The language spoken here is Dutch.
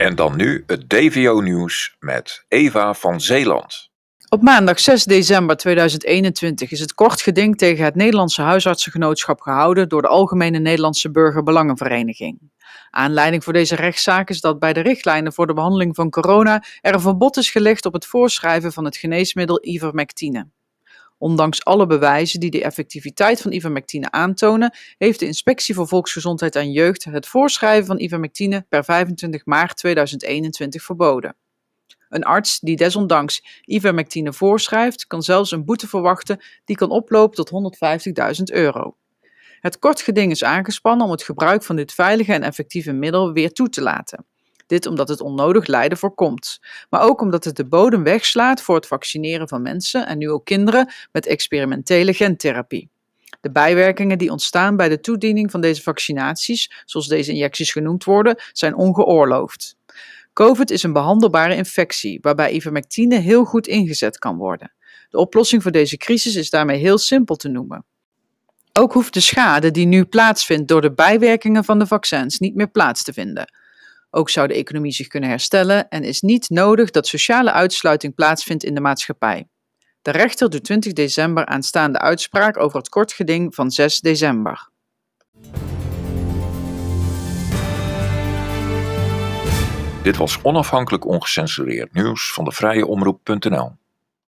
En dan nu het DVO-nieuws met Eva van Zeeland. Op maandag 6 december 2021 is het kort geding tegen het Nederlandse huisartsengenootschap gehouden door de Algemene Nederlandse Burgerbelangenvereniging. Aanleiding voor deze rechtszaak is dat bij de richtlijnen voor de behandeling van corona er een verbod is gelegd op het voorschrijven van het geneesmiddel ivermectine. Ondanks alle bewijzen die de effectiviteit van ivermectine aantonen, heeft de Inspectie voor Volksgezondheid en Jeugd het voorschrijven van ivermectine per 25 maart 2021 verboden. Een arts die desondanks ivermectine voorschrijft, kan zelfs een boete verwachten die kan oplopen tot 150.000 euro. Het kort geding is aangespannen om het gebruik van dit veilige en effectieve middel weer toe te laten. Dit omdat het onnodig lijden voorkomt, maar ook omdat het de bodem wegslaat voor het vaccineren van mensen en nu ook kinderen met experimentele gentherapie. De bijwerkingen die ontstaan bij de toediening van deze vaccinaties, zoals deze injecties genoemd worden, zijn ongeoorloofd. COVID is een behandelbare infectie waarbij ivermectine heel goed ingezet kan worden. De oplossing voor deze crisis is daarmee heel simpel te noemen. Ook hoeft de schade die nu plaatsvindt door de bijwerkingen van de vaccins niet meer plaats te vinden. Ook zou de economie zich kunnen herstellen en is niet nodig dat sociale uitsluiting plaatsvindt in de maatschappij. De rechter doet 20 december aanstaande uitspraak over het kortgeding van 6 december. Dit was onafhankelijk ongecensureerd nieuws van de vrije omroep.nl.